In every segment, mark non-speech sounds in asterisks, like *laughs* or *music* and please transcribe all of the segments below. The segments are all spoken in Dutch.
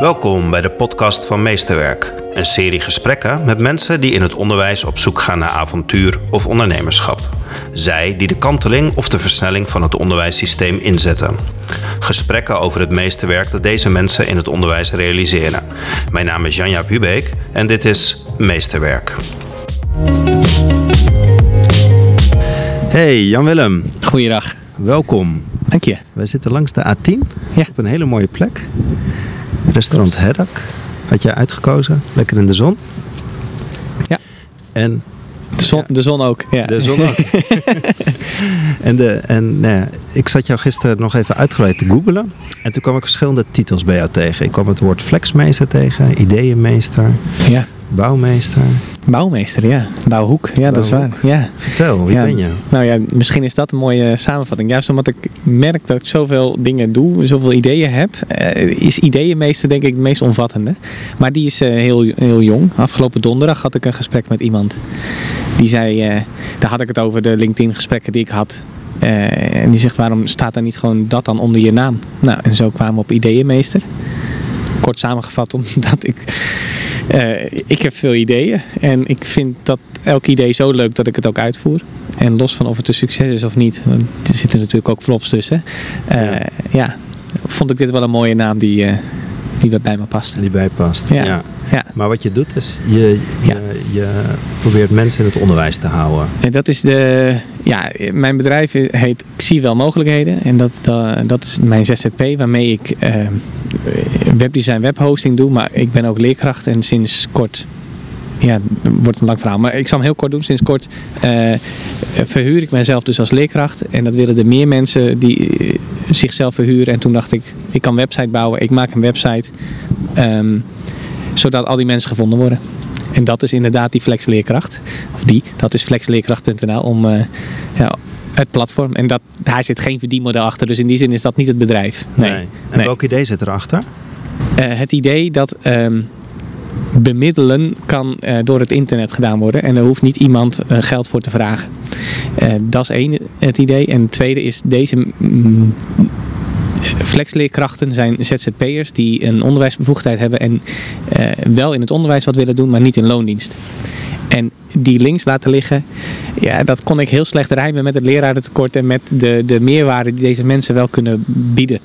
Welkom bij de podcast van Meesterwerk. Een serie gesprekken met mensen die in het onderwijs op zoek gaan naar avontuur of ondernemerschap. Zij die de kanteling of de versnelling van het onderwijssysteem inzetten. Gesprekken over het meesterwerk dat deze mensen in het onderwijs realiseren. Mijn naam is Janja Hubeek en dit is Meesterwerk. Hey Jan-Willem, Goeiedag. welkom. Dank je. Wij zitten langs de A10 Ja. op een hele mooie plek. Restaurant Herdak had jij uitgekozen, lekker in de zon. Ja. En De zon, de zon ook. Ja. de zon ook. *laughs* en de, en nou ja, ik zat jou gisteren nog even uitgebreid te googelen. En toen kwam ik verschillende titels bij jou tegen. Ik kwam het woord flexmeester tegen, ideeënmeester, ja. Bouwmeester. Bouwmeester, ja. Bouwhoek, ja, dat is waar. Ja. Vertel, wie ja. ben je? Nou ja, misschien is dat een mooie samenvatting. Juist omdat ik merk dat ik zoveel dingen doe, zoveel ideeën heb, eh, is ideeënmeester denk ik het meest omvattende. Maar die is eh, heel, heel jong. Afgelopen donderdag had ik een gesprek met iemand. Die zei, eh, daar had ik het over de LinkedIn gesprekken die ik had. En die zegt, waarom staat er niet gewoon dat dan onder je naam? Nou, en zo kwamen we op ideeënmeester. Kort samengevat, *laughs* omdat ik... eh, ik heb veel ideeën en ik vind dat elk idee zo leuk dat ik het ook uitvoer. En los van of het een succes is of niet, want er zitten natuurlijk ook flops tussen. eh, Ja. ja. vond ik dit wel een mooie naam die, eh, die bij me past. Die. Ja. ja. Ja. Maar wat je doet is, je, je, Ja. je probeert mensen in het onderwijs te houden. En dat is de, ja, mijn bedrijf heet Ik zie wel mogelijkheden. En dat, dat, dat is mijn ZZP waarmee ik eh, webdesign, webhosting doe. Maar ik ben ook leerkracht en sinds kort, ja, wordt een lang verhaal. Maar ik zal hem heel kort doen. Sinds kort eh, verhuur ik mezelf dus als leerkracht. En dat willen er meer mensen die eh, zichzelf verhuren. En toen dacht ik, ik kan een website bouwen. Ik maak een website. ehm, zodat al die mensen gevonden worden. En dat is inderdaad die flexleerkracht. Of die, dat is flexleerkracht.nl om eh, ja, het platform. En dat, daar zit geen verdienmodel achter. Dus in die zin is dat niet het bedrijf. Nee. En nee. welk idee zit erachter? Eh, het idee dat ehm, bemiddelen kan eh, door het internet gedaan worden. En er hoeft niet iemand geld voor te vragen. Dat is één, het idee. En het tweede is deze... mm, Flexleerkrachten zijn ZZP'ers die een onderwijsbevoegdheid hebben en eh, wel in het onderwijs wat willen doen, maar niet in loondienst. En die links laten liggen, ja, dat kon ik heel slecht rijmen met het lerarentekort en met de, de meerwaarde die deze mensen wel kunnen bieden.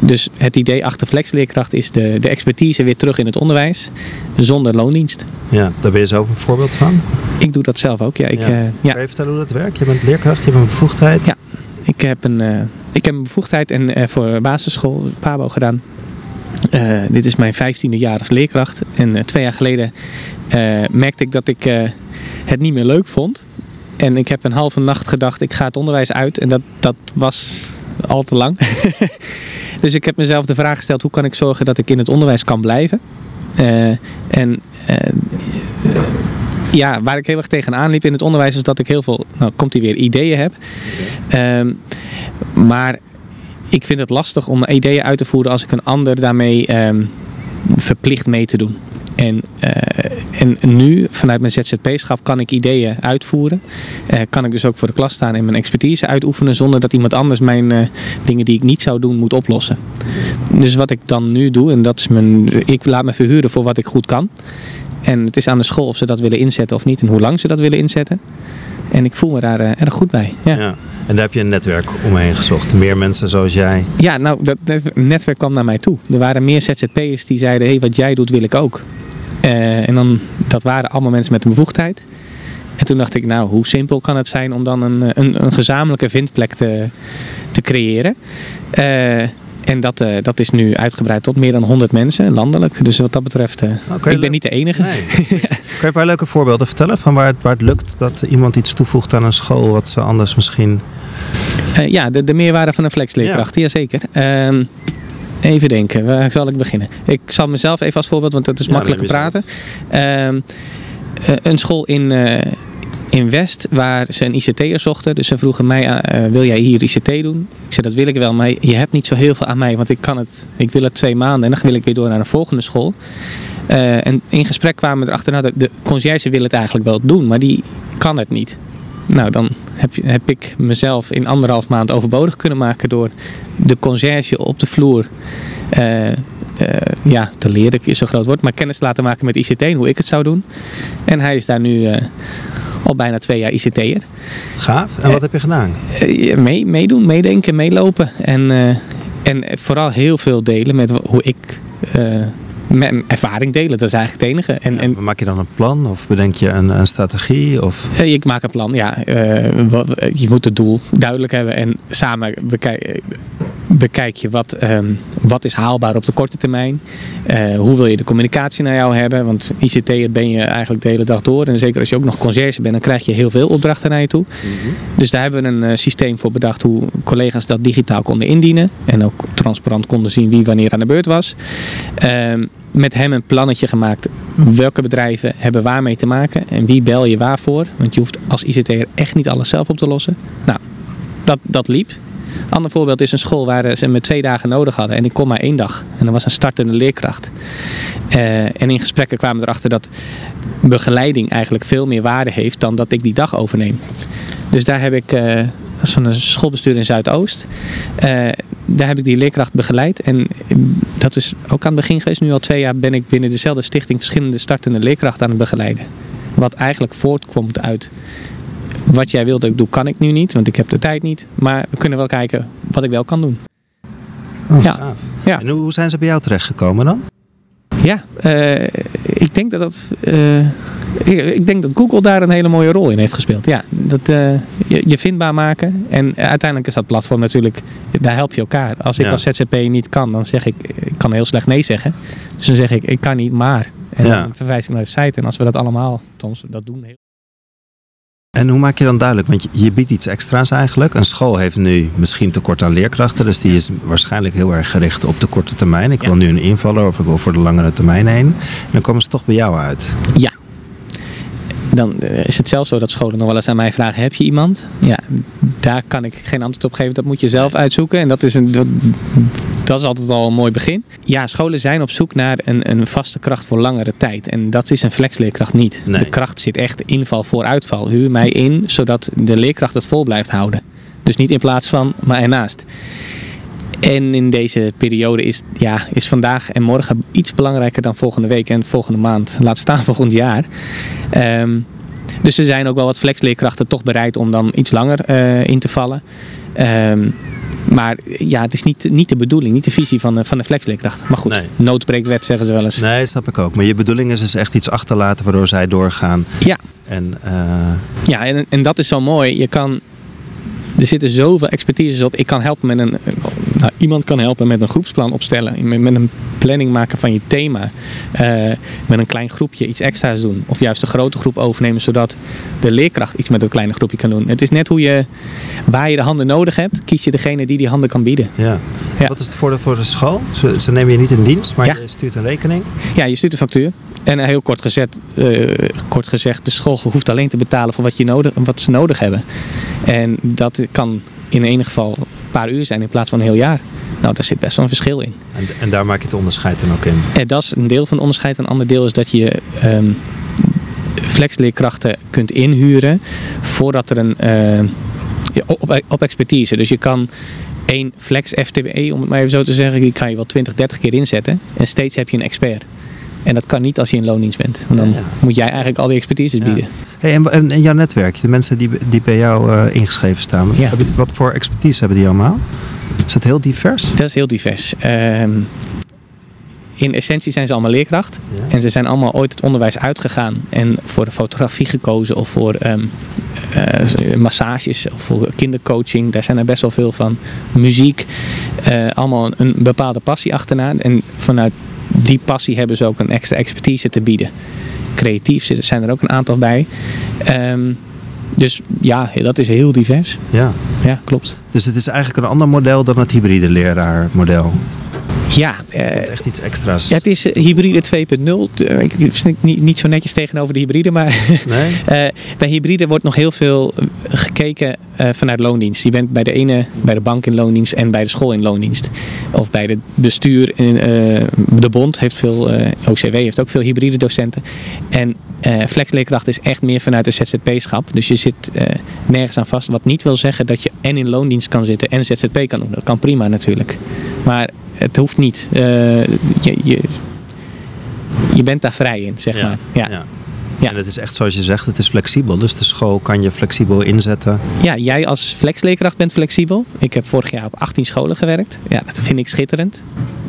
Dus het idee achter flexleerkracht is de, de expertise weer terug in het onderwijs zonder loondienst. Ja, daar ben je zelf een voorbeeld van. Ik doe dat zelf ook. Ja, ik, ja. eh, ja. Kan je vertellen hoe dat werkt? Je bent leerkracht, je hebt een bevoegdheid. Ja. Ik heb een, eh, ik heb een bevoegdheid en, eh, voor basisschool, PABO gedaan. Eh, dit is mijn vijftiende jaar als leerkracht. En eh, twee jaar geleden merkte ik dat ik het niet meer leuk vond. En ik heb een halve nacht gedacht, ik ga het onderwijs uit. En dat, dat was al te lang. *laughs* dus ik heb mezelf de vraag gesteld, hoe kan ik zorgen dat ik in het onderwijs kan blijven? En ja, waar ik heel erg tegenaan liep in het onderwijs is dat ik heel veel, nou komt hij weer, ideeën heb. Ehm, maar ik vind het lastig om ideeën uit te voeren als ik een ander daarmee ehm, verplicht mee te doen. En, eh, en nu, vanuit mijn ZZP-schap, kan ik ideeën uitvoeren. Eh, kan ik dus ook voor de klas staan en mijn expertise uitoefenen zonder dat iemand anders mijn eh, dingen die ik niet zou doen moet oplossen. Dus wat ik dan nu doe, en dat is mijn. Ik laat me verhuren voor wat ik goed kan. En het is aan de school of ze dat willen inzetten of niet en hoe lang ze dat willen inzetten. En ik voel me daar eh, erg goed bij. Ja. Ja. En daar heb je een netwerk omheen gezocht. Meer mensen zoals jij. Ja, nou, dat net- netwerk kwam naar mij toe. Er waren meer ZZP'ers die zeiden, hé, hey, wat jij doet wil ik ook. Eh, en dan, dat waren allemaal mensen met een bevoegdheid. En toen dacht ik, nou, hoe simpel kan het zijn om dan een, een, een gezamenlijke vindplek te, te creëren. Eh, en dat, eh, dat is nu uitgebreid tot meer dan 100 mensen, landelijk. Dus wat dat betreft, eh, Nou, ik ben niet de enige. Nee. *laughs* Kan je een paar leuke voorbeelden vertellen van waar het, waar het lukt dat iemand iets toevoegt aan een school wat ze anders misschien. Eh, ja, de, de meerwaarde van een flexleerkracht, ja. jazeker. Ehm, even denken, waar zal ik beginnen? Ik zal mezelf even als voorbeeld, want dat is Ja, makkelijker praten. Ehm, eh, een school in, in West waar ze een ICT'er zochten. Dus ze vroegen mij, eh, wil jij hier ICT doen? Ik zei, dat wil ik wel, maar je hebt niet zo heel veel aan mij, want ik kan het. Ik wil het twee maanden en dan wil ik weer door naar een volgende school. Eh, en in gesprek kwamen we erachter, nou, de, de conciërge wil het eigenlijk wel doen, maar die kan het niet. Nou, dan heb, heb ik mezelf in anderhalf maand overbodig kunnen maken door de conciërge op de vloer eh, ja, te leren is een groot woord, maar kennis laten maken met ICT en hoe ik het zou doen. En hij is daar nu al bijna twee jaar ICT'er. Gaaf. En wat heb je gedaan? mee, meedoen, meedenken, meelopen. En, en vooral heel veel delen met hoe ik mijn ervaring delen. Dat is eigenlijk het enige. En, en, maak je dan een plan of bedenk je een, een strategie? Of? Uh, ik maak een plan, ja. Uh, je moet het doel duidelijk hebben en samen bekijken bekijk je wat, um, wat is haalbaar op de korte termijn. Uh, hoe wil je de communicatie naar jou hebben? Want ICT ben je eigenlijk de hele dag door. En zeker als je ook nog conciërge bent, dan krijg je heel veel opdrachten naar je toe. Mm Dus daar hebben we een uh, systeem voor bedacht hoe collega's dat digitaal konden indienen. En ook transparant konden zien wie wanneer aan de beurt was. Uh, met hem een plannetje gemaakt. Welke bedrijven hebben waarmee te maken en wie bel je waarvoor? Want je hoeft als ICT'er echt niet alles zelf op te lossen. Nou, dat, dat liep. Ander voorbeeld is een school waar ze me twee dagen nodig hadden en ik kon maar één dag. En dat was een startende leerkracht. Uh, en in gesprekken kwamen we erachter dat begeleiding eigenlijk veel meer waarde heeft dan dat ik die dag overneem. Dus daar heb ik uh, zo'n schoolbestuur in Zuidoost. Daar heb ik die leerkracht begeleid. En dat is ook aan het begin geweest. Nu al twee jaar ben ik binnen dezelfde stichting verschillende startende leerkrachten aan het begeleiden. Wat eigenlijk voortkomt uit wat jij wilt dat ik doe, kan ik nu niet, want ik heb de tijd niet. Maar we kunnen wel kijken wat ik wel kan doen. Oh, ja. ja. En hoe zijn ze bij jou terechtgekomen dan? Ja, uh, ik denk dat dat. Uh, ik denk dat Google daar een hele mooie rol in heeft gespeeld. Ja, dat, uh, je, je, vindbaar maken. En uiteindelijk is dat platform natuurlijk, daar help je elkaar. Als ik als ZZP niet kan, dan zeg ik, ik kan heel slecht nee zeggen. Dus dan zeg ik, ik kan niet, maar. En ja. dan verwijs ik naar de site. En als we dat allemaal, dat doen. En hoe maak je dan duidelijk? Want je, biedt iets extra's eigenlijk. Een school heeft nu misschien tekort aan leerkrachten. Dus die is waarschijnlijk heel erg gericht op de korte termijn. Ik wil nu een invaller of ik wil voor de langere termijn heen. En dan komen ze toch bij jou uit. Ja, dan eh, is het zelfs zo dat scholen nog wel eens aan mij vragen: heb je iemand? Ja, daar kan ik geen antwoord op geven. Dat moet je zelf uitzoeken. En dat is, een, dat, dat is altijd al een mooi begin. Ja, scholen zijn op zoek naar een, een vaste kracht voor langere tijd. En dat is een flexleerkracht niet. De kracht zit echt inval voor uitval. Huur mij in, zodat de leerkracht het vol blijft houden. Dus niet in plaats van, maar ernaast. En in deze periode is, ja, is vandaag en morgen iets belangrijker dan volgende week en volgende maand. Laat staan *laughs* volgend jaar. Um, dus er zijn ook wel wat flexleerkrachten toch bereid om dan iets langer uh, in te vallen. Um, maar ja, het is niet, niet de bedoeling, niet de visie van de, van de flexleerkracht. Maar goed, nee. nood breekt wet, zeggen ze wel eens. Nee, snap ik ook. Maar je bedoeling is dus echt iets achterlaten waardoor zij doorgaan. Ja. En, uh... Ja, en, en dat is zo mooi. Je kan er zitten zoveel expertises op. Ik kan helpen met een. Nou, iemand kan helpen met een groepsplan opstellen. Met een planning maken van je thema. Uh, met een klein groepje iets extra's doen. Of juist een grote groep overnemen. Zodat de leerkracht iets met het kleine groepje kan doen. Het is net hoe je. Waar je de handen nodig hebt. Kies je degene die die handen kan bieden. Ja. ja. Wat is het voordeel voor de school? Ze, ze nemen je niet in dienst. Maar je stuurt een rekening. Ja, je stuurt een factuur. En heel kort gezegd, uh, kort gezegd, de school hoeft alleen te betalen voor wat, je nodig, wat ze nodig hebben. En dat kan in enig geval paar uur zijn in plaats van een heel jaar. Nou, daar zit best wel een verschil in. En, en daar maak je het onderscheid dan ook in? En dat is een deel van het onderscheid. Een ander deel is dat je um, flexleerkrachten kunt inhuren voordat er een... Uh, op, op expertise. Dus je kan één flex FTE, om het maar even zo te zeggen, die kan je wel 20, 30 keer inzetten. En steeds heb je een expert. En dat kan niet als je in loondienst bent. Want dan moet jij eigenlijk al die expertise bieden. Hey, en, en, jouw netwerk, de mensen die, die bij jou uh, ingeschreven staan, wat voor expertise hebben die allemaal? Is dat heel divers? Dat is heel divers. Uh, in essentie zijn ze allemaal leerkracht. En ze zijn allemaal ooit het onderwijs uitgegaan. En voor de fotografie gekozen of voor um, uh, massages of voor kindercoaching. Daar zijn er best wel veel van. Muziek. Uh, allemaal een bepaalde passie achterna. En vanuit die passie hebben ze ook een extra expertise te bieden. Creatief zijn er ook een aantal bij. Um, dus ja, dat is heel divers. Ja. ja, klopt. Dus het is eigenlijk een ander model dan het hybride leraarmodel. Ja. Uh, echt iets extra's. Ja, het is uh, hybride 2.0. Eh, ik vind het niet, niet zo netjes tegenover de hybride. Maar *laughs* nee? bij hybride wordt nog heel veel gekeken vanuit loondienst. Je bent bij de ene, bij de bank in loondienst en bij de school in loondienst. Of bij het bestuur. In, de bond heeft veel, OCW heeft ook veel hybride docenten. En uh, flexleerkracht is echt meer vanuit de ZZP-schap. Dus je zit uh, nergens aan vast. Wat niet wil zeggen dat je en in loondienst kan zitten en ZZP kan doen. Dat kan prima natuurlijk. Maar het hoeft niet. Eh, je, je, je bent daar vrij in, zeg maar. Ja. Ja. Ja. En het is echt zoals je zegt, het is flexibel. Dus de school kan je flexibel inzetten. ja, jij als flexleerkracht bent flexibel. Ik heb vorig jaar op 18 scholen gewerkt. Ja, dat vind ik schitterend.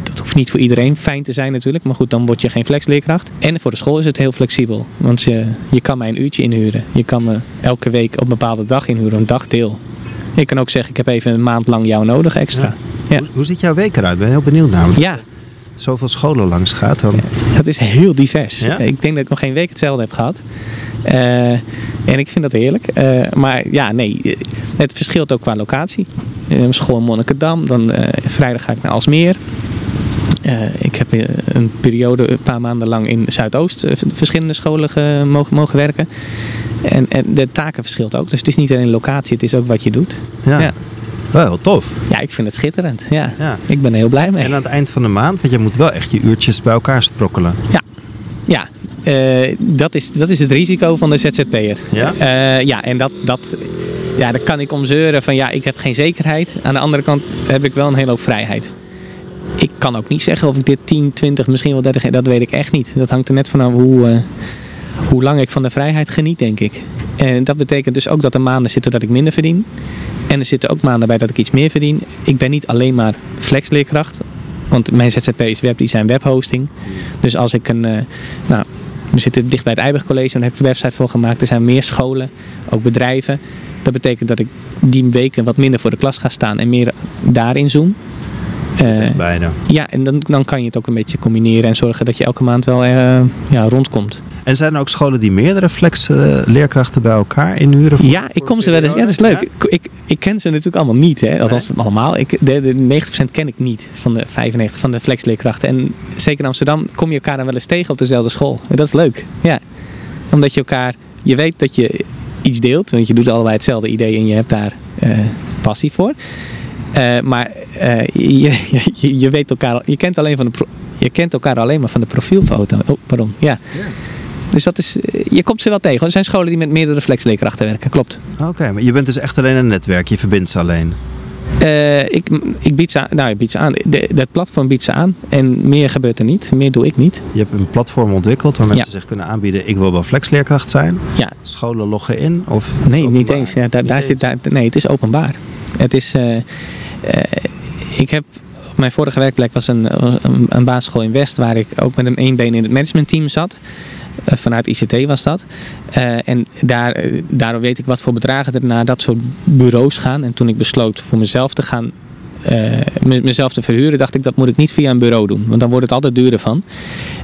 Dat hoeft niet voor iedereen fijn te zijn natuurlijk. Maar goed, dan word je geen flexleerkracht. En voor de school is het heel flexibel. Want je, je kan mij een uurtje inhuren. Je kan me elke week op een bepaalde dag inhuren, een dagdeel. Ik kan ook zeggen, ik heb even een maand lang jou nodig extra. Ja. Hoe, hoe ziet jouw week eruit? Ik ben heel benieuwd namelijk. Ja, Zoveel scholen langs gaat dan. het is heel divers. Ja? Ik denk dat ik nog geen week hetzelfde heb gehad. Eh, en ik vind dat heerlijk. Eh, maar ja, nee, eh, het verschilt ook qua locatie. Uh, school in Monnikendam, dan vrijdag ga ik naar Alsmeer. Ik heb een periode, een paar maanden lang in Zuidoost verschillende scholen ge- mogen, mogen werken. En, en de taken verschilt ook. Dus het is niet alleen locatie, het is ook wat je doet. Ja. Ja. Wel tof. Ja, ik vind het schitterend. Ja. Ja. Ik ben er heel blij mee. En aan het eind van de maand, want je moet wel echt je uurtjes bij elkaar sprokkelen. Ja, ja. Eh, dat, is, dat is het risico van de ZZP'er. Ja? Eh, ja, en dat, dat, ja, daar kan ik om zeuren van ja, ik heb geen zekerheid. Aan de andere kant heb ik wel een hele hoop vrijheid. Ik kan ook niet zeggen of ik dit 10, 20, misschien wel 30, dat weet ik echt niet. Dat hangt er net vanaf hoe, eh, hoe lang ik van de vrijheid geniet, denk ik. En dat betekent dus ook dat er maanden zitten dat ik minder verdien. En er zitten ook maanden bij dat ik iets meer verdien. Ik ben niet alleen maar flexleerkracht. Want mijn ZZP is webdesign webhosting. Dus als ik een... eh, nou, we zitten dicht bij het Eiberg College. Daar heb ik de website voor gemaakt. Er zijn meer scholen, ook bedrijven. Dat betekent dat ik die weken wat minder voor de klas ga staan. En meer daarin zoom. Eh, Bijna. ja, en dan, dan kan je het ook een beetje combineren. En zorgen dat je elke maand wel eh, ja, rondkomt. En zijn er ook scholen die meerdere flex eh, leerkrachten bij elkaar inhuren? voor- Ja, ik kom ze wel eens. Ja, dat is leuk. Ik, ik, ken ze natuurlijk allemaal niet. Hè. Althans, allemaal. Ik, de, de 90% ken ik niet van de 95% van de flexleerkrachten. En zeker in Amsterdam kom je elkaar dan wel eens tegen op dezelfde school. En dat is leuk. Ja. Omdat je elkaar... Je weet dat je iets deelt. Want je doet allebei hetzelfde idee en je hebt daar passie voor. Eh, maar eh, je, je, je weet elkaar... Je kent, alleen van de pro- je kent elkaar alleen maar van de profielfoto. Oh, pardon. Ja. Dus dat is, eh, je komt ze wel tegen. Er zijn scholen die met meerdere flexleerkrachten werken, klopt. Oké, maar je bent dus echt alleen een netwerk. Je verbindt ze alleen. Eh, ik, ik bied ze aan. Nou, ik bied ze aan. De, dat platform biedt ze aan. En meer gebeurt er niet. Meer doe ik niet. Je hebt een platform ontwikkeld waar mensen Ja. zich kunnen aanbieden. Ik wil wel flexleerkracht zijn. Ja. Scholen loggen in? Of Nee, niet eens. Ja, daar, Niet daar eens. zit, daar, nee, het is openbaar. Het is... eh, eh, ik heb... Op mijn vorige werkplek was een, was een, een basisschool in West... waar ik ook met een één been in het managementteam zat. Eh, vanuit ICT was dat. Eh, en daar, eh, daardoor weet ik wat voor bedragen er naar dat soort bureaus gaan. En toen ik besloot voor mezelf te gaan... me- mezelf te verhuren, dacht ik dat moet ik niet via een bureau doen. Want dan wordt het altijd duurder van.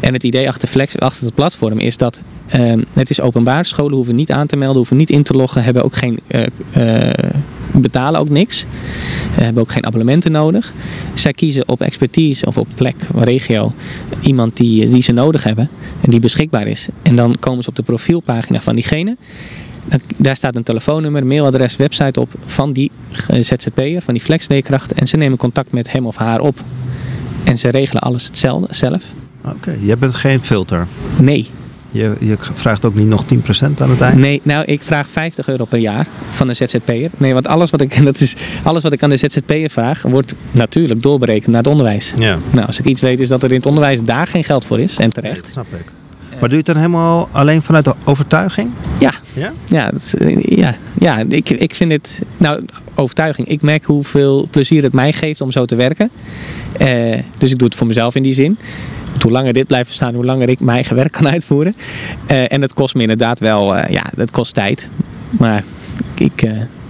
En het idee achter Flex, achter het platform is dat het is openbaar. Scholen hoeven niet aan te melden, hoeven niet in te loggen, hebben ook geen, betalen ook niks. Eh, hebben ook geen abonnementen nodig. Zij kiezen op expertise of op plek, regio, iemand die, die ze nodig hebben en die beschikbaar is. En dan komen ze op de profielpagina van diegene. Daar staat een telefoonnummer, mailadres, website op van die eh, ZZP'er, van die flexleerkracht. En ze nemen contact met hem of haar op. En ze regelen alles hetzelfde zelf. Oké, je bent geen filter. Nee, Je, je vraagt ook niet nog 10% aan het eind? Nee, nou ik vraag 50 euro per jaar van een ZZP'er. Nee, want alles wat ik, *laughs* dat is, alles wat ik aan de ZZP'er vraag, wordt natuurlijk doorberekend naar het onderwijs. Ja, Nou, als ik iets weet is dat er in het onderwijs daar geen geld voor is. En nee, terecht. dat snap ik. Maar doe je het dan helemaal alleen vanuit de overtuiging? Ja, Ja? ja, dat is, eh, ja, ja ik, ik vind het, nou overtuiging. Ik merk hoeveel plezier het mij geeft om zo te werken. Eh, dus ik doe het voor mezelf in die zin. Hoe langer dit blijft bestaan, hoe langer ik mijn eigen werk kan uitvoeren. Eh, en het kost me inderdaad wel, ja, dat kost tijd. Maar ik,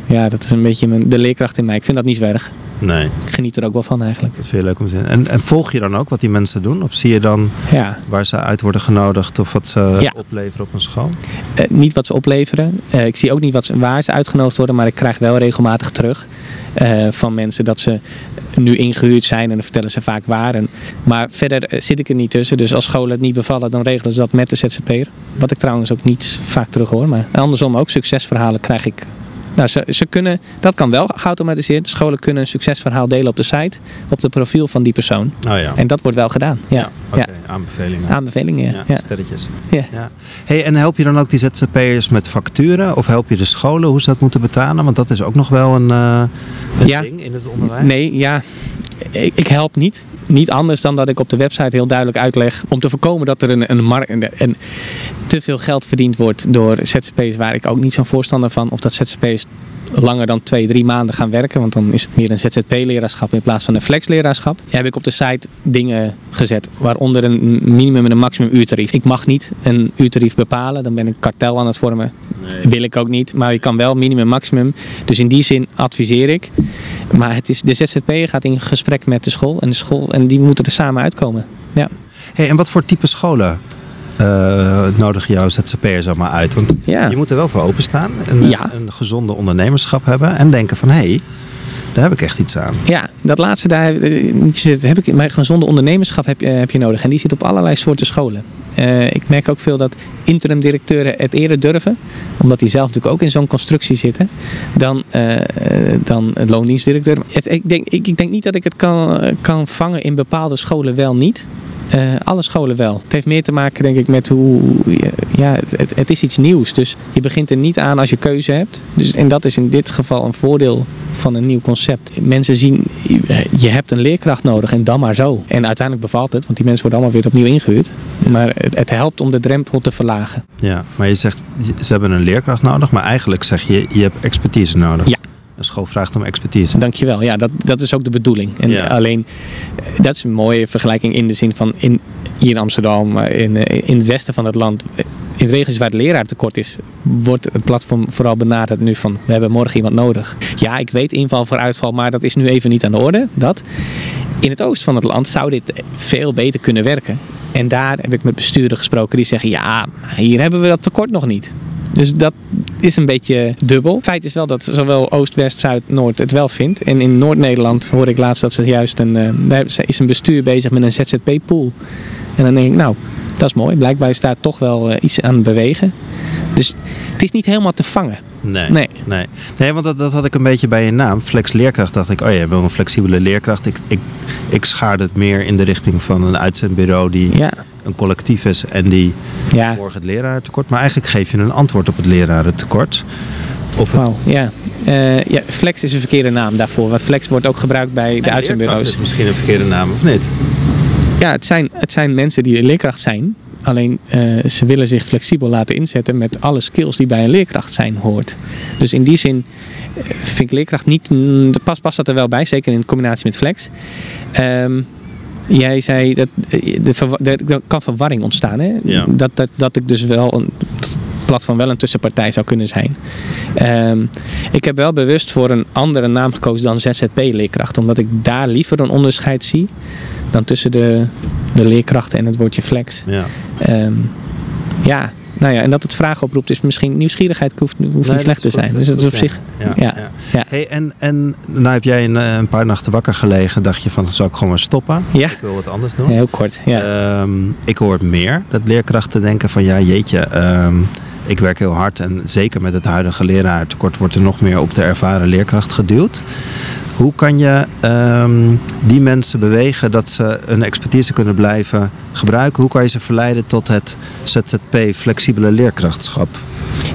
ja, dat is een beetje mijn, de leerkracht in mij. Ik vind dat niet zo erg. Nee, Ik geniet er ook wel van eigenlijk. dat je leuk om te zien. En, en volg je dan ook wat die mensen doen? Of zie je dan Ja. waar ze uit worden genodigd of wat ze Ja. opleveren op een school? Eh, niet wat ze opleveren. Eh, ik zie ook niet wat ze, waar ze uitgenodigd worden, maar ik krijg wel regelmatig terug eh, van mensen dat ze nu ingehuurd zijn en dan vertellen ze vaak waar. En, maar verder zit ik er niet tussen. Dus als scholen het niet bevallen, dan regelen ze dat met de ZZP'er. Wat ik trouwens ook niet vaak terug hoor. Maar andersom ook, succesverhalen krijg ik. Nou, ze, ze kunnen, dat kan wel geautomatiseerd. Scholen kunnen een succesverhaal delen op de site, op de profiel van die persoon. Oh ja. En dat wordt wel gedaan. Ja, Oké, ja. aanbevelingen. aanbevelingen. Ja. Sterretjes. Ja. Hey, en help je dan ook die ZZP'ers met facturen? Of help je de scholen hoe ze dat moeten betalen? Want dat is ook nog wel een, eh, een ding in het onderwijs. Nee, ja. ik, ik help niet. Niet anders dan dat ik op de website heel duidelijk uitleg om te voorkomen dat er een, een, markt en te veel geld verdiend wordt door ZZP's waar ik ook niet zo'n voorstander van. Of dat ZZP's langer dan twee, drie maanden gaan werken. Want dan is het meer een ZZP-leraarschap in plaats van een flex-leraarschap. Heb ik op de site dingen gezet. Waaronder een minimum en een maximum uurtarief. Ik mag niet een uurtarief bepalen. Dan ben ik kartel aan het vormen. Wil ik ook niet. Maar je kan wel minimum maximum. Dus in die zin adviseer ik. Maar het is, de ZZP gaat in gesprek met de school. En de school en die moeten er samen uitkomen. Ja. Hey, en wat voor type scholen uh, nodig jouw ZZP'ers allemaal uit? Want je moet er wel voor openstaan. En een gezonde ondernemerschap hebben. En denken van, hé, hey, daar heb ik echt iets aan. Ja, dat laatste daar heb ik. Maar gezonde ondernemerschap heb, heb je nodig. En die zit op allerlei soorten scholen. Uh, ik merk ook veel dat interim directeuren het eerder durven. Omdat die zelf natuurlijk ook in zo'n constructie zitten. Dan, uh, dan loondienstdirecteur. Het, ik, denk, ik, ik, denk niet dat ik het kan, kan vangen in bepaalde scholen wel niet. Uh, alle scholen wel. Het heeft meer te maken, denk ik, met hoe. Ja, het, het, is iets nieuws. Dus je begint er niet aan als je keuze hebt. Dus, en dat is in dit geval een voordeel van een nieuw concept. Mensen zien, je hebt een leerkracht nodig en dan maar zo. En uiteindelijk bevalt het, want die mensen worden allemaal weer opnieuw ingehuurd. Maar het, het helpt om de drempel te verlagen. Ja, maar je zegt, ze hebben een leerkracht nodig, maar eigenlijk zeg je, je hebt expertise nodig. Ja. Een school vraagt om expertise. Dankjewel. Ja, dat, dat is ook de bedoeling. En alleen, eh, dat is een mooie vergelijking in de zin van in, hier in Amsterdam, in, eh, in het westen van het land, eh, in regio's waar het leraar tekort is, wordt het platform vooral benaderd nu van we hebben morgen iemand nodig. Ja, ik weet inval voor uitval, maar dat is nu even niet aan de orde. Dat. In het oosten van het land zou dit veel beter kunnen werken. En daar heb ik met bestuurders gesproken die zeggen ja, hier hebben we dat tekort nog niet. Dus dat is een beetje dubbel. Feit is wel dat zowel Oost, West, Zuid, Noord het wel vindt. En in Noord-Nederland hoor ik laatst dat ze juist een, uh, daar is een bestuur bezig met een ZZP-pool. En dan denk ik, nou, dat is mooi. Blijkbaar is daar toch wel uh, iets aan bewegen. Dus het is niet helemaal te vangen. Nee, nee. nee. nee want dat, dat had ik een beetje bij je naam. Flex leerkracht dacht ik, oh ja, wil een flexibele leerkracht. Ik, ik, ik schaarde het meer in de richting van een uitzendbureau die ja een collectief is en die ja. morgen het lerarentekort. Maar eigenlijk geef je een antwoord op het lerarentekort. Of het... ja. Uh, ja, flex is een verkeerde naam daarvoor. Want flex wordt ook gebruikt bij de uitzendbureaus. is misschien een verkeerde naam, of niet? Ja, het zijn, het zijn mensen die leerkracht zijn. Alleen uh, ze willen zich flexibel laten inzetten met alle skills die bij een leerkracht zijn hoort. Dus in die zin uh, vind ik leerkracht niet. Pas past dat er wel bij, zeker in combinatie met flex. Um, Jij zei dat er kan verwarring ontstaan. Hè? Dat, dat, dat ik dus wel een platform wel een tussenpartij zou kunnen zijn. Ehm, ik heb wel bewust voor een andere naam gekozen dan ZZP-leerkracht. Omdat ik daar liever een onderscheid zie dan tussen de, de leerkrachten en het woordje flex. Ja. Um, ja, nou ja, en dat het vragen oproept is misschien nieuwsgierigheid hoeft, hoeft niet slecht te zijn. dus dat is op zich. Ja, ja, ja. Hey, en, en nou heb jij een, eh, een, paar nachten wakker gelegen. Dacht je van zou ik gewoon maar stoppen? Ja. Ik wil wat anders doen. heel kort. Ja. Um, ik hoor meer dat leerkrachten denken van ja jeetje. Um, ik werk heel hard en zeker met het huidige leraartekort wordt er nog meer op de ervaren leerkracht geduwd. Hoe kan je um, die mensen bewegen dat ze een expertise kunnen blijven gebruiken? Hoe kan je ze verleiden tot het ZZP flexibele leerkrachtschap?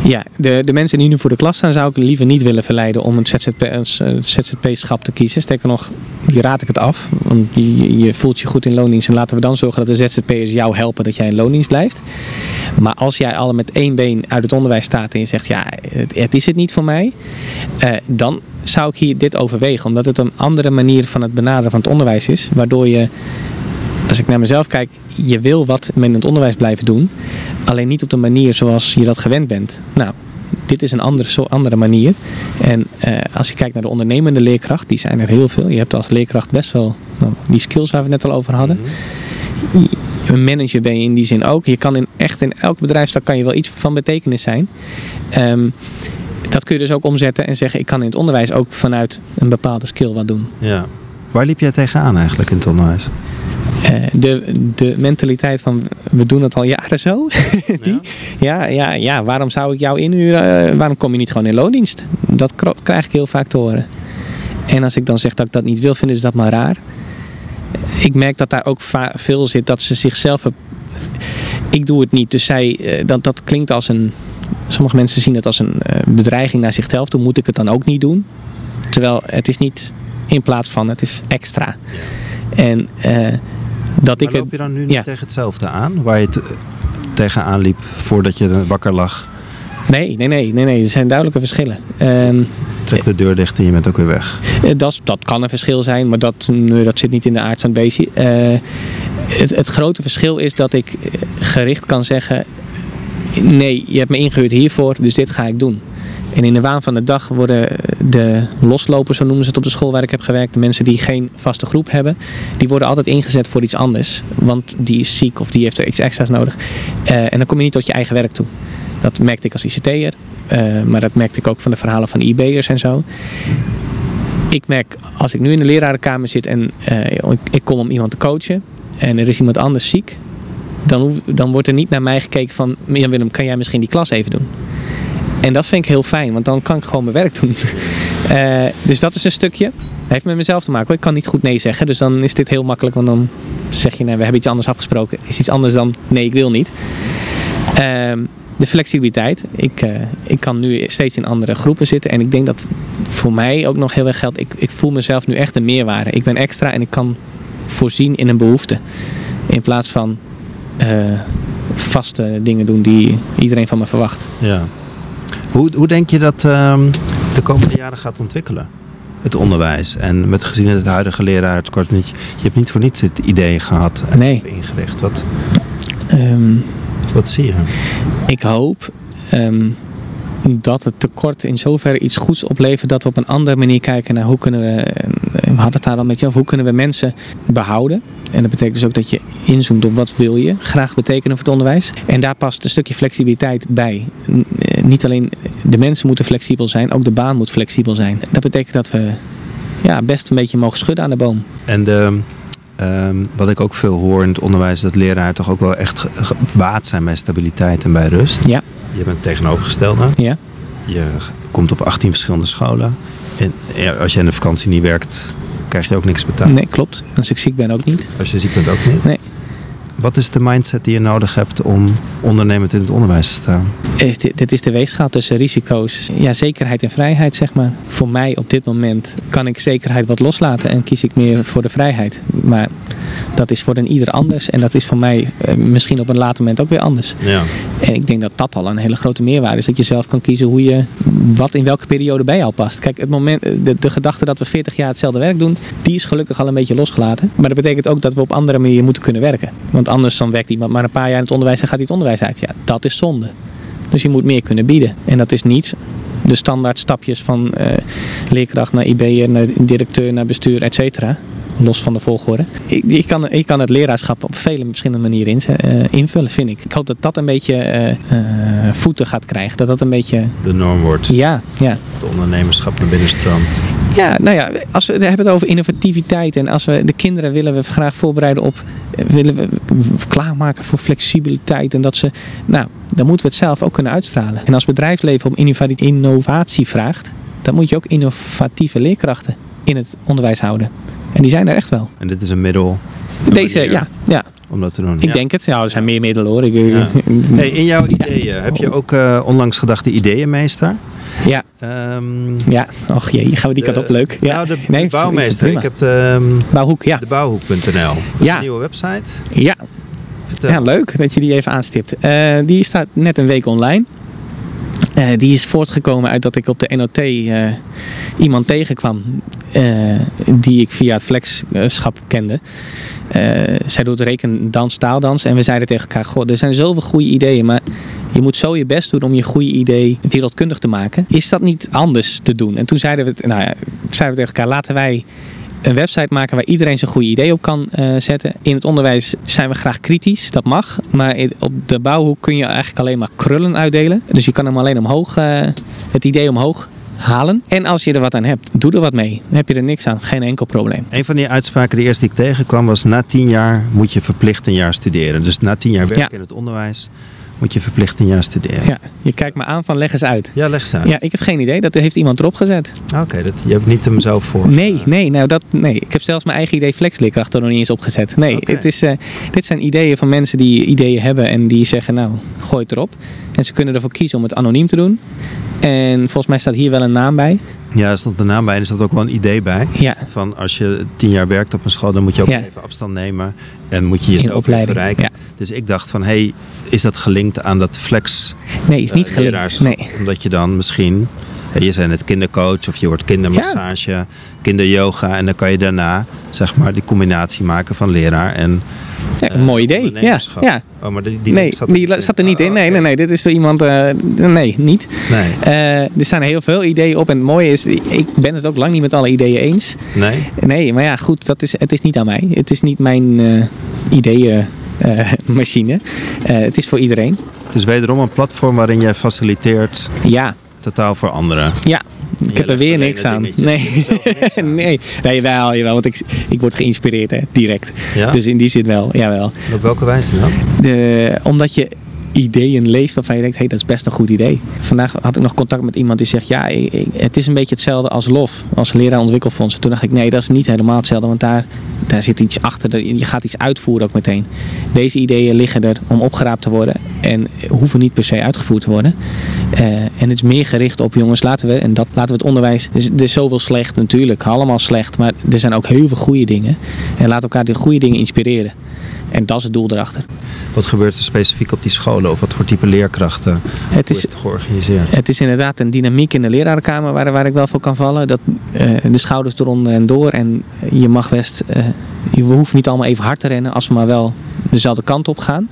Ja, de, de mensen die nu voor de klas staan zou ik liever niet willen verleiden om een ZZP-schap te kiezen. Sterker nog, hier raad ik het af. Want je, je, voelt je goed in loondienst en laten we dan zorgen dat de ZZP'ers jou helpen dat jij in loondienst blijft. Maar als jij al met één been uit het onderwijs staat en je zegt ja, het, is het niet voor mij. Uh, dan zou ik hier dit overwegen. Omdat het een andere manier van het benaderen van het onderwijs is. Waardoor je, als ik naar mezelf kijk, je wil wat met het onderwijs blijven doen. Alleen niet op de manier zoals je dat gewend bent. Nou, dit is een andere, andere manier. En uh, als je kijkt naar de ondernemende leerkracht, die zijn er heel veel. Je hebt als leerkracht best wel nou, die skills waar we het net al over hadden. Een manager ben je in die zin ook. Je kan in, echt in elk bedrijfstak kan je wel iets van betekenis zijn. Um, dat kun je dus ook omzetten en zeggen: ik kan in het onderwijs ook vanuit een bepaalde skill wat doen. Ja. Waar liep jij tegenaan eigenlijk in het onderwijs? Uh, de, de mentaliteit van we doen het al jaren zo. *laughs* Die, ja? ja? Ja, ja, waarom zou ik jou inhuren? Uh, waarom kom je niet gewoon in loondienst? Dat krijg ik heel vaak te horen. En als ik dan zeg dat ik dat niet wil, vinden ze dat maar raar. Ik merk dat daar ook veel zit dat ze zichzelf. Ik doe het niet, dus zij, dat, dat klinkt als een Sommige mensen zien het als een uh, bedreiging naar zichzelf. Dan moet ik het dan ook niet doen. Terwijl het is niet In plaats van het is extra. En uh, dat maar ik loop je dan nu niet ja. tegen hetzelfde aan? Waar je te, tegenaan liep voordat je wakker lag? Nee, nee, nee, nee, nee. Er zijn duidelijke verschillen. Uh, Trek de deur dicht en je bent ook weer weg. Dat, dat kan een verschil zijn, maar dat, dat zit niet in de aard van het beestje. Het, het grote verschil is dat ik gericht kan zeggen: nee, je hebt me ingehuurd hiervoor, dus dit ga ik doen. En in de waan van de dag worden de loslopers, zo noemen ze het op de school waar ik heb gewerkt, de mensen die geen vaste groep hebben, die worden altijd ingezet voor iets anders. Want die is ziek of die heeft er iets extra's nodig. Uh, en dan kom je niet tot je eigen werk toe. Dat merkte ik als ICT'er, uh, maar dat merkte ik ook van de verhalen van IB'ers en zo. Ik merk als ik nu in de lerarenkamer zit en uh, ik kom om iemand te coachen en er is iemand anders ziek, dan, dan wordt er niet naar mij gekeken van Jan Willem, kan jij misschien die klas even doen? En dat vind ik heel fijn, want dan kan ik gewoon mijn werk doen. uh, *laughs* dus dat is een stukje. Heeft met mezelf te maken. Hoor. Ik kan niet goed nee zeggen, dus dan is dit heel makkelijk. Want dan zeg je, we hebben iets anders afgesproken. Is iets anders dan, nee, ik wil niet. Uh, de flexibiliteit. Ik, uh, ik kan nu steeds in andere groepen zitten. En ik denk dat voor mij ook nog heel erg geldt. Ik, ik voel mezelf nu echt een meerwaarde. Ik ben extra en ik kan voorzien in een behoefte. In plaats van vaste dingen doen die iedereen van me verwacht. Ja. Hoe, hoe denk je dat uh, de komende jaren gaat ontwikkelen? Het onderwijs. En met gezien het huidige lerarentekort. Je hebt niet voor niets dit idee gehad en nee. ingericht. Wat, um, wat zie je? Ik hoop um, dat het tekort in zoverre iets goeds oplevert dat we op een andere manier kijken naar hoe kunnen we, we hadden het daar al met je over, hoe kunnen we mensen behouden. En dat betekent dus ook dat je inzoomt op wat wil je graag betekenen voor het onderwijs. En daar past een stukje flexibiliteit bij. Niet alleen de mensen moeten flexibel zijn, ook de baan moet flexibel zijn. Dat betekent dat we ja, best een beetje mogen schudden aan de boom. En de, um, wat ik ook veel hoor in het onderwijs, dat leraren toch ook wel echt gebaat zijn bij stabiliteit en bij rust. Ja. Je bent tegenovergestelde. Ja. Je komt op 18 verschillende scholen. En als je in de vakantie niet werkt, krijg je ook niks betaald. Nee, klopt. Als ik ziek ben ook niet. Als je ziek bent ook niet? Nee. Wat is de mindset die je nodig hebt om ondernemend in het onderwijs te staan? Dit is de weegschaal tussen risico's, ja, zekerheid en vrijheid, zeg maar. Voor mij op dit moment kan ik zekerheid wat loslaten en kies ik meer voor de vrijheid. Maar dat is voor een ieder anders en dat is voor mij uh, misschien op een later moment ook weer anders. Ja. En ik denk dat dat al een hele grote meerwaarde is. Dat je zelf kan kiezen hoe je, wat in welke periode bij jou past. Kijk, het moment, de, de gedachte dat we 40 jaar hetzelfde werk doen, die is gelukkig al een beetje losgelaten. Maar dat betekent ook dat we op andere manieren moeten kunnen werken. Want anders dan werkt iemand maar een paar jaar in het onderwijs en gaat hij het onderwijs uit. Ja, dat is zonde. Dus je moet meer kunnen bieden. En dat is niet de standaard stapjes van uh, leerkracht naar IB'er, naar directeur, naar bestuur, et cetera. Los van de volgorde. Ik, ik, kan, ik kan het leraarschap op vele verschillende manieren in, uh, invullen, vind ik. Ik hoop dat dat een beetje uh, voeten gaat krijgen. Dat dat een beetje... De norm wordt. Ja, ja. Het ondernemerschap naar binnen stroomt. Ja, nou ja, als we, we hebben het over innovativiteit. En als we de kinderen willen we graag voorbereiden op... Willen we klaarmaken voor flexibiliteit. En dat ze... Nou, dan moeten we het zelf ook kunnen uitstralen. En als bedrijfsleven om innovatie vraagt... dan moet je ook innovatieve leerkrachten in het onderwijs houden. En die zijn er echt wel. En dit is een middel? Deze, ja. ja. Om dat te doen? Ik ja. denk het. Ja, er zijn meer middelen hoor. Ik, ja. *laughs* hey, in jouw ideeën, heb je ook uh, onlangs gedacht de ideeënmeester? Ja. Um, ja, och jee, gaan we die de, kant op leuk. Ja. Nou, de, nee, de bouwmeester. Ik heb de, um, Bouwhoek, ja. De bouwhoek.nl. Ja. een nieuwe website. Ja. Ja, leuk dat je die even aanstipt. Uh, die staat net een week online. Uh, die is voortgekomen uit dat ik op de NOT uh, iemand tegenkwam die ik via het flexschap kende. zij doet rekendans, taaldans en we zeiden tegen elkaar, goh, er zijn zoveel goede ideeën, maar je moet zo je best doen om je goede idee wereldkundig te maken. Is dat niet anders te doen? En toen zeiden we, nou ja, zeiden we tegen elkaar, laten wij een website maken waar iedereen zijn goede idee op kan uh, zetten. In het onderwijs zijn we graag kritisch, dat mag. Maar op de bouwhoek kun je eigenlijk alleen maar krullen uitdelen. Dus je kan hem alleen omhoog, uh, het idee omhoog halen. En als je er wat aan hebt, doe er wat mee. Dan heb je er niks aan, geen enkel probleem. Een van die uitspraken die eerst die ik tegenkwam was... na tien jaar moet je verplicht een jaar studeren. Dus na tien jaar werken ja. in het onderwijs moet je verplicht een jaar studeren. Ja, je kijkt me aan van leg eens uit. Ja, leg eens uit. Ja, ik heb geen idee. Dat heeft iemand erop gezet. Oké, okay, je hebt niet hem zelf voor. Nee, nee, nou dat, nee. Ik heb zelfs mijn eigen idee flexleerkracht er nog niet eens opgezet. Nee, okay. het is, uh, dit zijn ideeën van mensen die ideeën hebben en die zeggen nou, gooi het erop. En ze kunnen ervoor kiezen om het anoniem te doen. En volgens mij staat hier wel een naam bij. Ja, er stond de naam bij en er staat ook wel een idee bij. Ja. Van als je tien jaar werkt op een school, dan moet je ook Ja. even afstand nemen. En moet je jezelf verrijken. ja. Dus ik dacht van, hey, is dat gelinkt aan dat flex Nee, is niet eh, gelinkt. Nee. Omdat je dan misschien, je bent het kindercoach of je wordt kindermassage, kinderyoga. En dan kan je daarna, zeg maar, die combinatie maken van leraar en Ja, eh, een mooi idee. Ja, ja. Oh, maar die, die nee, link die zat er niet Oh, in. Nee, oké. nee, nee. Dit is zo iemand. eh, nee, niet. Nee, Eh, er staan heel veel ideeën op. En het mooie is, ik ben het ook lang niet met alle ideeën eens. nee. Nee, maar ja, goed, dat is, het is niet aan mij. Het is niet mijn eh ideeënmachine. *laughs* Het is voor iedereen. Het is wederom een platform waarin jij faciliteert Ja, totaal voor anderen. ja. Ik heb er weer niks aan. Nee. Niks *laughs* aan. nee. nee, jawel, jawel. Want ik, ik word geïnspireerd, hè, direct. Ja? Dus in die zin wel, jawel. En op welke wijze dan? De, omdat je ideeën leest waarvan je denkt, hé, hey, dat is best een goed idee. Vandaag had ik nog contact met iemand die zegt, ja, het is een beetje hetzelfde als LOF, als leraar ontwikkelfonds. Toen dacht ik, nee, dat is niet helemaal hetzelfde, want daar, daar zit iets achter. Je gaat iets uitvoeren ook meteen. Deze ideeën liggen er om opgeraapt te worden en hoeven niet per se uitgevoerd te worden. Eh, en het is meer gericht op jongens, laten we, en dat laten we het onderwijs. Er is, er is zoveel slecht natuurlijk, allemaal slecht, maar er zijn ook heel veel goede dingen. En laat elkaar de goede dingen inspireren. En dat is het doel erachter. Wat gebeurt er specifiek op die scholen? Of wat voor type leerkrachten? Het is, is het georganiseerd? Het is inderdaad een dynamiek in de lerarenkamer waar, waar ik wel voor kan vallen. Dat, eh, de schouders eronder en door. En je mag best, eh, je hoeven niet allemaal even hard te rennen als we maar wel dezelfde kant op gaan.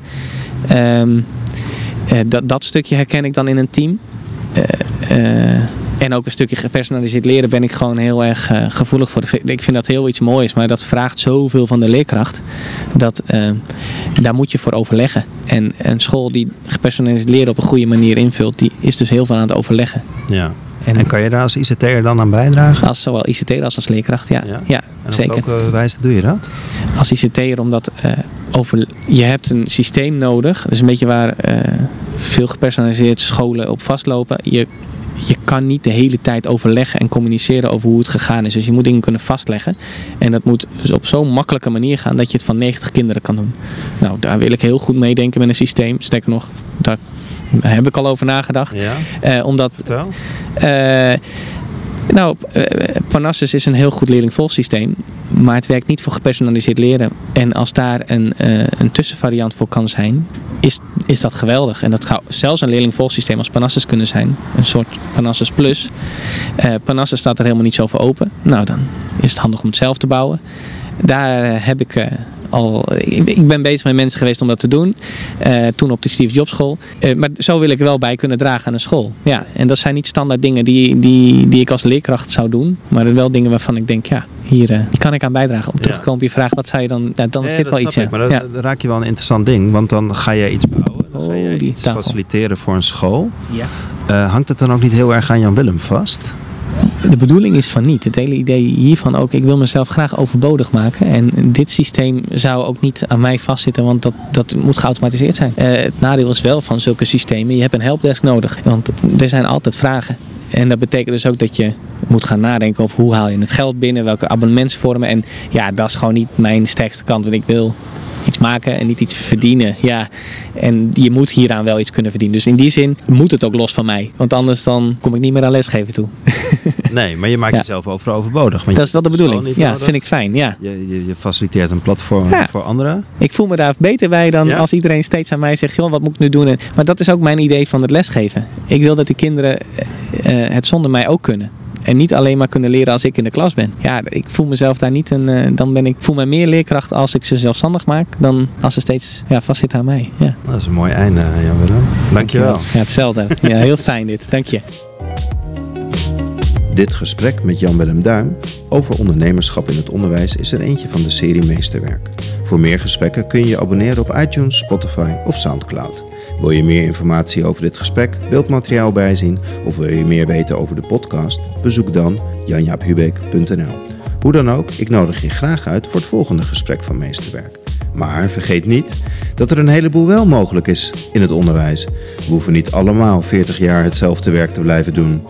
Ehm, eh, dat, dat stukje herken ik dan in een team. En ook een stukje gepersonaliseerd leren ben ik gewoon heel erg eh, gevoelig voor. Ik vind dat heel iets moois, maar dat vraagt zoveel van de leerkracht. Dat, eh, daar moet je voor overleggen. En een school die gepersonaliseerd leren op een goede manier invult, die is dus heel veel aan het overleggen. Ja. En, En kan je daar als ICT'er dan aan bijdragen? als zowel ICT als als leerkracht, ja. Ja? ja, En zeker. op welke wijze doe je dat? als ICT'er omdat eh, over, je hebt een systeem nodig. Dat is een beetje waar veel gepersonaliseerd scholen op vastlopen. Je, je kan niet de hele tijd overleggen en communiceren over hoe het gegaan is. Dus je moet dingen kunnen vastleggen. En dat moet dus op zo'n makkelijke manier gaan dat je het van 90 kinderen kan doen. Nou, daar wil ik heel goed meedenken met een systeem. Sterker nog, daar heb ik al over nagedacht. Ja, Eh, omdat vertel. eh, nou, eh, Parnassus is een heel goed leerlingvolgsysteem. Maar het werkt niet voor gepersonaliseerd leren. En als daar een, eh, een tussenvariant voor kan zijn, is, is dat geweldig. En dat zou zelfs een leerlingvolgsysteem als Parnassus kunnen zijn. Een soort Parnassus Plus. Parnassus staat er helemaal niet zo voor open. Nou, dan is het handig om het zelf te bouwen. Daar heb ik... al, ik, ben bezig met mensen geweest om dat te doen. Eh, toen op de Steve Jobs school. Eh, maar zo wil ik wel bij kunnen dragen aan een school. Ja, en dat zijn niet standaard dingen die, die, die ik als leerkracht zou doen. Maar dat wel dingen waarvan ik denk, ja, hier, eh, kan ik aan bijdragen. Om terug te komen op je vraag, wat zou je dan... Ja, dan is Nee, dit wel iets, ja. Maar ja. dan raak je wel een interessant ding. Want dan ga je iets bouwen. Dan ga je Oh, die iets tafel. faciliteren voor een school. Ja. Hangt het dan ook niet heel erg aan Jan Willem vast? De bedoeling is van niet. Het hele idee hiervan ook, ik wil mezelf graag overbodig maken. En dit systeem zou ook niet aan mij vastzitten, want dat, dat moet geautomatiseerd zijn. Eh, het nadeel is wel van zulke systemen, je hebt een helpdesk nodig. Want er zijn altijd vragen. En dat betekent dus ook dat je moet gaan nadenken over hoe haal je het geld binnen, welke abonnementsvormen. En ja, dat is gewoon niet mijn sterkste kant, want ik wil iets maken en niet iets verdienen. Ja, en je moet hieraan wel iets kunnen verdienen. Dus in die zin moet het ook los van mij. Want anders dan kom ik niet meer aan lesgeven toe. *laughs* Nee, maar je maakt Ja. jezelf over overbodig. Want Dat is wel de bedoeling. Ja, nodig. vind ik fijn. Ja. Je, je, je faciliteert een platform Ja. voor anderen. Ik voel me daar beter bij dan Ja? als iedereen steeds aan mij zegt: joh, wat moet ik nu doen? En- Maar dat is ook mijn idee van het lesgeven. Ik wil dat die kinderen eh, eh, het zonder mij ook kunnen. En niet alleen maar kunnen leren als ik in de klas ben. Ja, ik voel mezelf daar niet een. eh, dan ben ik voel me meer leerkracht als ik ze zelfstandig maak. Dan als ze steeds ja, vastzitten aan mij. Ja. Dat is een mooi einde, Jan Willem. Dankjewel. Ja, hetzelfde. Ja, heel fijn dit. Dank je. Dit gesprek met Jan-Willem Duim over ondernemerschap in het onderwijs is er eentje van de serie Meesterwerk. Voor meer gesprekken kun je je abonneren op iTunes, Spotify of Soundcloud. Wil je meer informatie over dit gesprek, beeldmateriaal bijzien of wil je meer weten over de podcast? Bezoek dan janjaaphubeek.nl. Hoe dan ook, ik nodig je graag uit voor het volgende gesprek van Meesterwerk. Maar vergeet niet dat er een heleboel wel mogelijk is in het onderwijs. We hoeven niet allemaal 40 jaar hetzelfde werk te blijven doen.